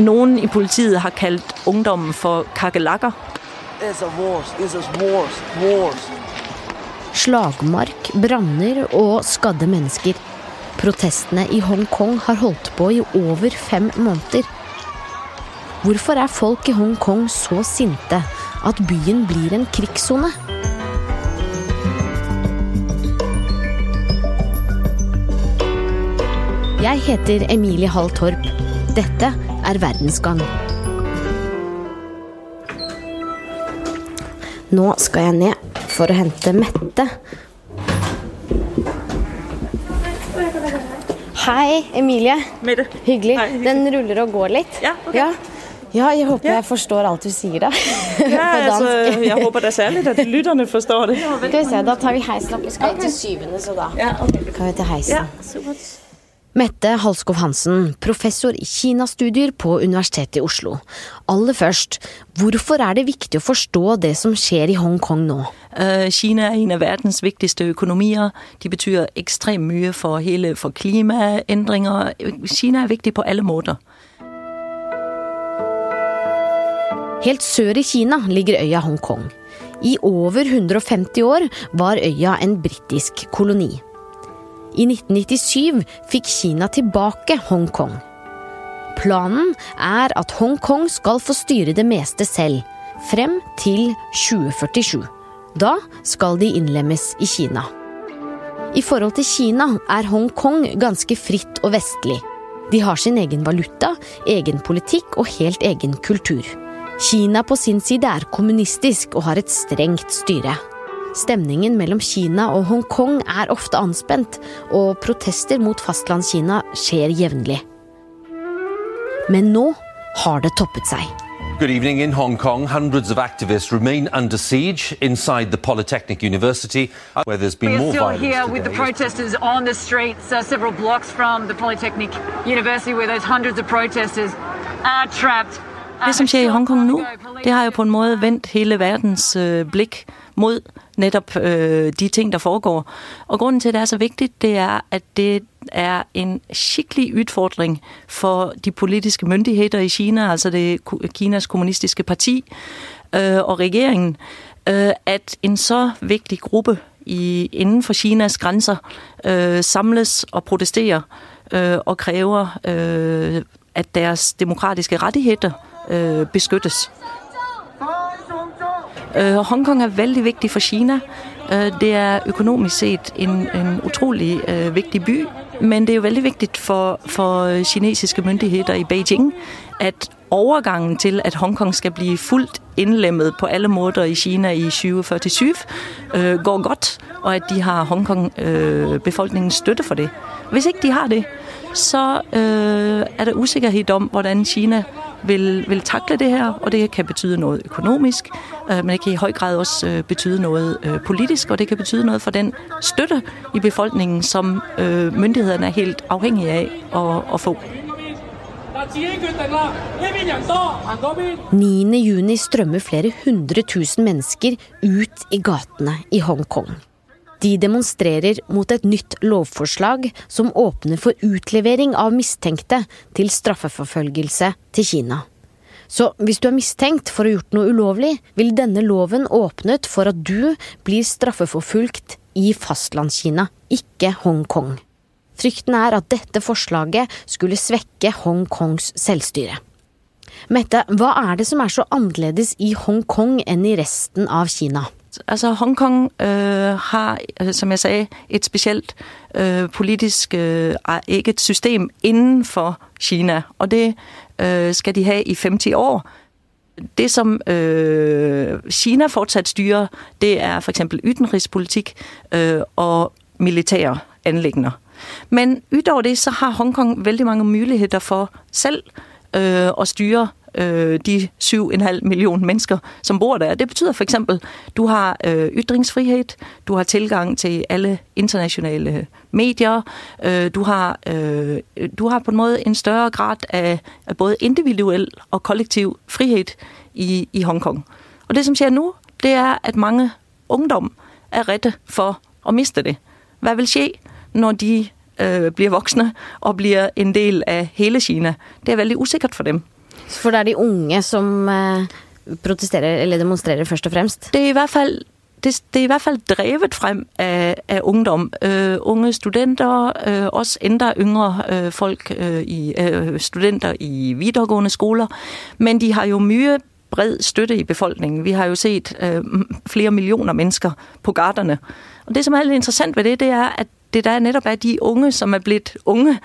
nogen i politiet har kaldt ungdommen for kakelakker. It's a wars, it's a wars, wars. Slagmark, branner og skadde mennesker. Protestene i Hongkong har holdt på i over fem måneder. Hvorfor er folk i Hongkong så sinte at byen blir en krigssone? Jeg heter Emilie Hall Torp. Dette er Verdensgang. Nå skal jeg ned for å hente Mette. Hei, Emilie. Mette. Hyggelig. Hei, hyggelig. Den ruller og går litt. Ja, ok. ja. Ja, jeg håper Ja. jeg forstår alt du sier, da. Ja, altså, jeg håper da særligt, at lytterne forstår det. Skal vi se, da tar vi heisen opp. Vi skal til syvende, så da Ja, okay. kan vi til heisen. ja super. Mette Halskov Hansen, professor i Kinastudier på Universitetet i Oslo. Aller først, hvorfor er det viktig å forstå det som skjer i Hongkong nå? Øh, Kina er en af verdens vigtigste økonomier. De betyder ekstremt mye for hele for klimaændringer. Kina er vigtig på alle måter. Helt sør i Kina ligger øya Hongkong. I over 150 år var øya en britisk koloni. I 1997 fikk Kina tilbake Hongkong. Planen er at Hongkong skal få styre det meste selv, frem til 2047. Da skal de innlemmes i Kina. I forhold til Kina er Hongkong ganske fritt og vestlig. De har sin egen valuta, egen politikk og helt egen kultur. Kina på sin side er kommunistisk og har et strengt styre. Stemningen mellom Kina og Hongkong er ofte anspent, og protester mot fastlandskina skjer jevnlig. Men nå har det toppet seg. Good evening. In Hong Kong, hundreds of activists remain under siege inside the Polytechnic University, where there's been We are more still violence here with the today. protesters on the streets, uh, several blocks from the Polytechnic University, where those hundreds of protesters are trapped. Uh, Det, som a sker i Hongkong nu, det har jo på en måde vendt hele verdens øh, blik mod netop øh, de ting, der foregår. Og grunden til, at det er så vigtigt, det er, at det er en skikkelig udfordring for de politiske myndigheder i Kina, altså det Kinas kommunistiske parti øh, og regeringen, øh, at en så vigtig gruppe i, inden for Kinas grænser øh, samles og protesterer øh, og kræver, øh, at deres demokratiske rettigheder øh, beskyttes. Øh, Hongkong er vældig vigtig for Kina. Øh, det er økonomisk set en, en utrolig øh, vigtig by, men det er jo vældig vigtigt for, for kinesiske myndigheder i Beijing, at overgangen til, at Hongkong skal blive fuldt indlemmet på alle måder i Kina i 2047, øh, går godt, og at de har Hongkong-befolkningens øh, støtte for det. Hvis ikke de har det, så øh, er der usikkerhed om, hvordan Kina vil, vil takle det her, og det kan betyde noget økonomisk, øh, men det kan i høj grad også øh, betyde noget øh, politisk, og det kan betyde noget for den støtte i befolkningen, som øh, myndighederne er helt afhængige af at, at få. 9. juni strømmer flere hundre tusen mennesker ud i gatene i Hongkong. De demonstrerer mot et nytt lovforslag som åpner for utlevering av mistenkte til straffeforfølgelse til Kina. Så hvis du er mistenkt for å ha gjort noe ulovlig, vil denne loven åpnet for at du blir straffeforfulgt i fastlandskina, ikke Hongkong. Frykten er at dette forslaget skulle svekke Hongkongs selvstyre. Mette, hva er det som er så annerledes i Hongkong enn i resten av Kina? Altså Hongkong øh, har, øh, som jeg sagde, et specielt øh, politisk øh, et system inden for Kina, og det øh, skal de have i 50 år. Det, som øh, Kina fortsat styrer, det er for eksempel udenrigspolitik øh, og militære anlægner. Men udover det, så har Hongkong vældig mange muligheder for selv øh, at styre øh, de 7,5 millioner mennesker, som bor der. Det betyder for eksempel, du har øh, ytringsfrihed, du har tilgang til alle internationale medier, øh, du, har, øh, du har på en måde en større grad af, af både individuel og kollektiv frihed i, i Hongkong. Og det, som sker nu, det er, at mange ungdom er redde for at miste det. Hvad vil ske, når de øh, bliver voksne og bliver en del af hele Kina? Det er vældig usikkert for dem. For det er de unge som eh, protesterer eller demonstrerer først og fremst? Det er i hvert fald det, det er i hvert fald drevet frem af, af ungdom. Øh, unge studenter, øh, også endda yngre øh, folk, øh, i øh, studenter i videregående skoler. Men de har jo mye bred støtte i befolkningen. Vi har jo set øh, flere millioner mennesker på garderne. Og det, som er lidt interessant ved det, det er, at det der netop er de unge, som er blevet unge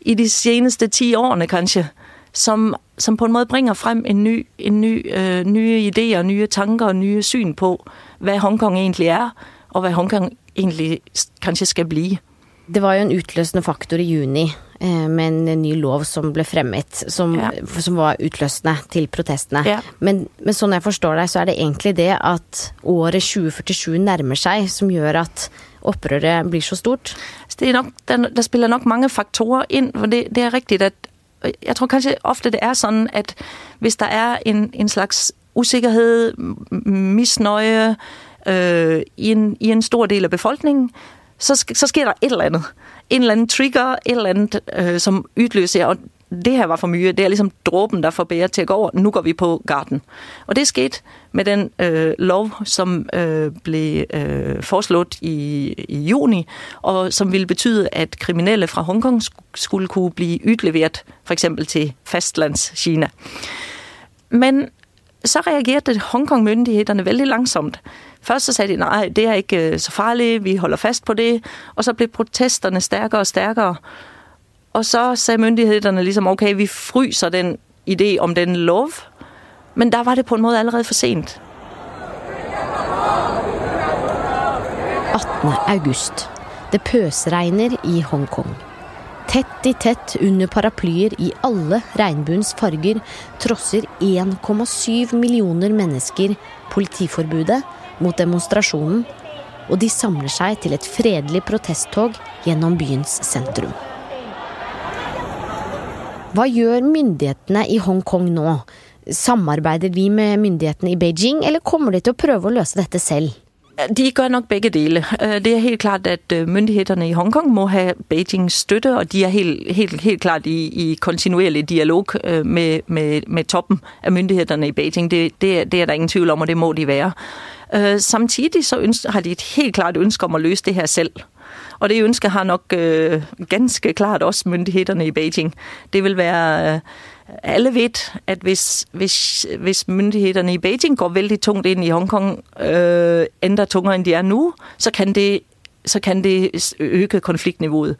i de seneste 10 årene kanskje, som, som på en måde bringer frem en ny, en ny, øh, nye idéer, nye tanker og nye syn på, hvad Hongkong egentlig er, og hvad Hongkong egentlig kanskje skal blive. Det var jo en utløsende faktor i juni eh, med en ny lov som ble fremmet, som, ja. som var utløsende til protestene. Ja. Men, men sånn jeg forstår deg, så er det egentlig det at året 2047 nærmer seg, som gjør at opprøret blir så stort? Det er nok, der, der spiller nok mange faktorer ind, for det, det er rigtigt, at jeg tror kanskje ofte det er sådan, at hvis der er en, en slags usikkerhed, misnøje øh, i, en, i en stor del af befolkningen, så, så sker der et eller andet. En eller anden trigger, et eller andet, øh, som udløser, og det her var for mye. Det er ligesom dråben, der får bære til at gå over. Nu går vi på garden. Og det skete med den øh, lov, som øh, blev øh, foreslået i, i juni, og som ville betyde, at kriminelle fra Hongkong skulle kunne blive ytleveret, for eksempel til fastlandskina. Men så reagerede Hongkong-myndighederne vældig langsomt. Først så sagde de, nej, det er ikke øh, så farligt, vi holder fast på det. Og så blev protesterne stærkere og stærkere. Og så sagde myndighederne ligesom, okay, vi fryser den idé om den lov. Men der var det på en måde allerede for sent. 18. august. Det pøsregner i Hongkong. Tett i tett under paraplyer i alle regnbuens farger trosser 1,7 millioner mennesker politiforbudet mot demonstrasjonen, og de samler seg til et fredelig protesttog gjennom byens sentrum. Hva gjør myndighetene i Hongkong nå? Samarbeider vi med myndighetene i Beijing, eller kommer de til å prøve å løse dette selv? De gør nok begge dele. Øh, det er helt klart, at øh, myndighederne i Hongkong må have Beijings støtte, og de er helt, helt, helt klart i, i kontinuerlig dialog øh, med, med, med toppen af myndighederne i Beijing. Det, det, det er der ingen tvivl om, og det må de være. Øh, Samtidig så ønsker, har de et helt klart ønske om at løse det her selv. Og det ønske har nok øh, ganske klart også myndighederne i Beijing. Det vil være... Øh, alle ved, at hvis, hvis, hvis myndighederne i Beijing går vældig tungt ind i Hongkong, øh, ændrer tungere end de er nu, så kan det, så kan det øge konfliktniveauet.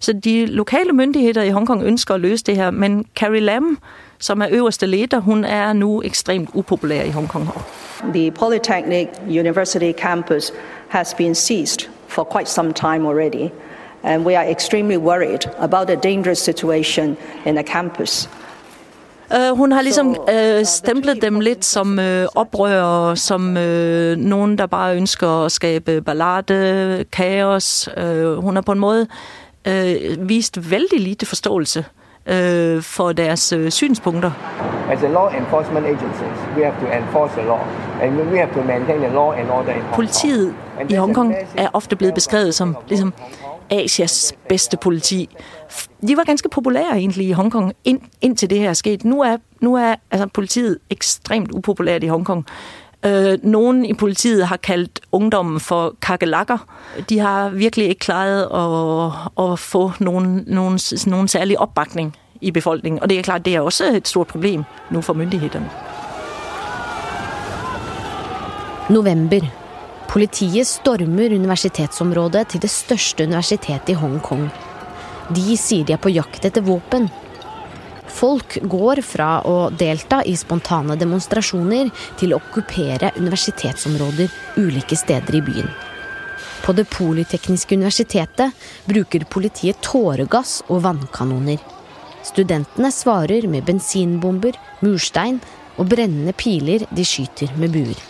Så de lokale myndigheder i Hongkong ønsker at løse det her, men Carrie Lam, som er øverste leder, hun er nu ekstremt upopulær i Hongkong. The Polytechnic University campus has been seized for quite some time already, and we are extremely worried about the dangerous situation in the campus. Uh, hun har ligesom uh, stemplet dem lidt som uh, oprørere, som uh, nogen, der bare ønsker at skabe ballade, kaos. Uh, hun har på en måde uh, vist vældig lite forståelse uh, for deres uh, synspunkter. As a law enforcement agencies, we have to enforce the law, and we have to maintain the law and order in Hong Politiet i Hongkong er ofte blevet beskrevet som ligesom Asias bedste politi. De var ganske populære egentlig i Hongkong, ind, indtil det her er sket. Nu er, nu er altså, politiet ekstremt upopulært i Hongkong. Øh, nogen i politiet har kaldt ungdommen for kakelakker. De har virkelig ikke klaret at, at få nogen, nogen, nogen særlig opbakning i befolkningen. Og det er klart, det er også et stort problem nu for myndighederne. November Politiet stormer universitetsområdet til det største universitetet i Hongkong. De sier de er på jakt etter våpen. Folk går fra å delta i spontane demonstrasjoner til å okkupere universitetsområder ulike steder i byen. På Det polytekniske universitetet bruker politiet tåregass og vannkanoner. Studentene svarer med bensinbomber, murstein og brennende piler de skyter med buer.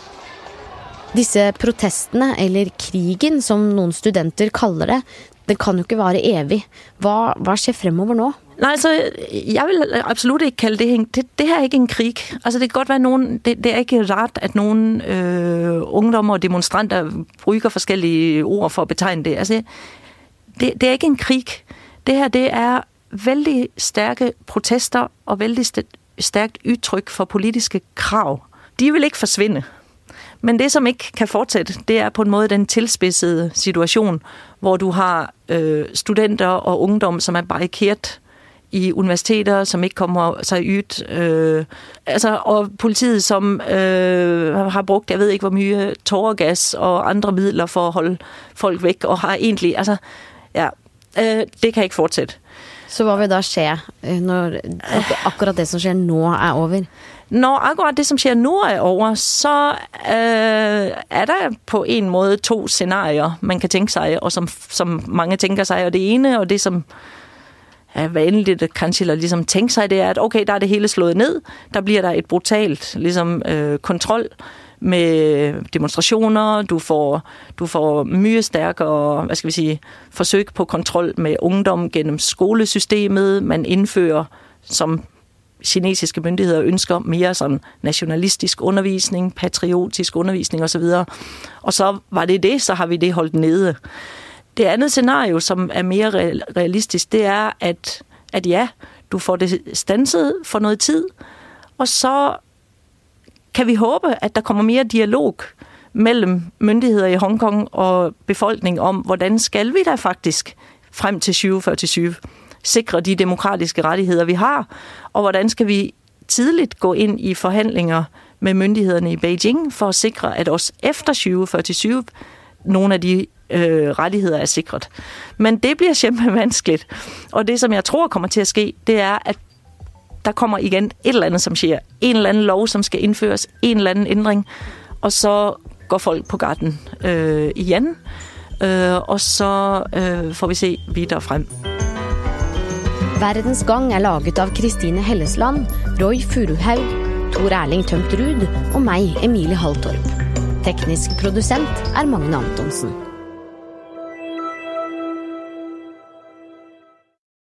Disse protestene, eller krigen som noen studenter kaller det, den kan jo ikke vare evig. Hva, hva skjer fremover nå? Nej, altså, jeg vil absolut ikke kalde det, det, det her er ikke en krig. Altså, det kan godt være nogen, det, det er ikke rart, at nogle øh, ungdommer og demonstranter bruger forskellige ord for at betegne det. Altså, det, det er ikke en krig. Det her, det er vældig stærke protester og vældig stærkt udtryk for politiske krav. De vil ikke forsvinde. Men det, som ikke kan fortsætte, det er på en måde den tilspidsede situation, hvor du har øh, studenter og ungdom, som er barrikeret i universiteter, som ikke kommer sig ydt. Øh, altså, og politiet, som øh, har brugt, jeg ved ikke hvor mye, tåregas og andre midler for at holde folk væk, og har egentlig, altså, ja, øh, det kan ikke fortsætte. Så hvad vil der ske, øh, når akkurat det, som sker nu, er over? Når akkurat det, som sker nu er over, så øh, er der på en måde to scenarier, man kan tænke sig, og som, som mange tænker sig. Og det ene, og det som er vanligt at kansler ligesom tænker sig, det er, at okay, der er det hele slået ned. Der bliver der et brutalt ligesom, øh, kontrol med demonstrationer, du får, du får mye stærkere hvad skal vi sige, forsøg på kontrol med ungdom gennem skolesystemet. Man indfører, som kinesiske myndigheder ønsker mere sådan nationalistisk undervisning, patriotisk undervisning osv. Og så var det det, så har vi det holdt nede. Det andet scenario, som er mere realistisk, det er, at, at ja, du får det stanset for noget tid, og så kan vi håbe, at der kommer mere dialog mellem myndigheder i Hongkong og befolkning om, hvordan skal vi da faktisk frem til 2047 sikre de demokratiske rettigheder, vi har, og hvordan skal vi tidligt gå ind i forhandlinger med myndighederne i Beijing for at sikre, at også efter 2047 nogle af de øh, rettigheder er sikret. Men det bliver simpelthen vanskeligt. Og det, som jeg tror kommer til at ske, det er, at der kommer igen et eller andet, som siger, En eller anden lov, som skal indføres. En eller anden ændring. Og så går folk på garden øh, igen. Øh, og så øh, får vi se videre frem. Verdens gang er laget av Kristine Hellesland, Roy Furuhaug, Tor Erling Tømt Ruud og mig, Emilie Haltorp. Teknisk producent er Magne Antonsen.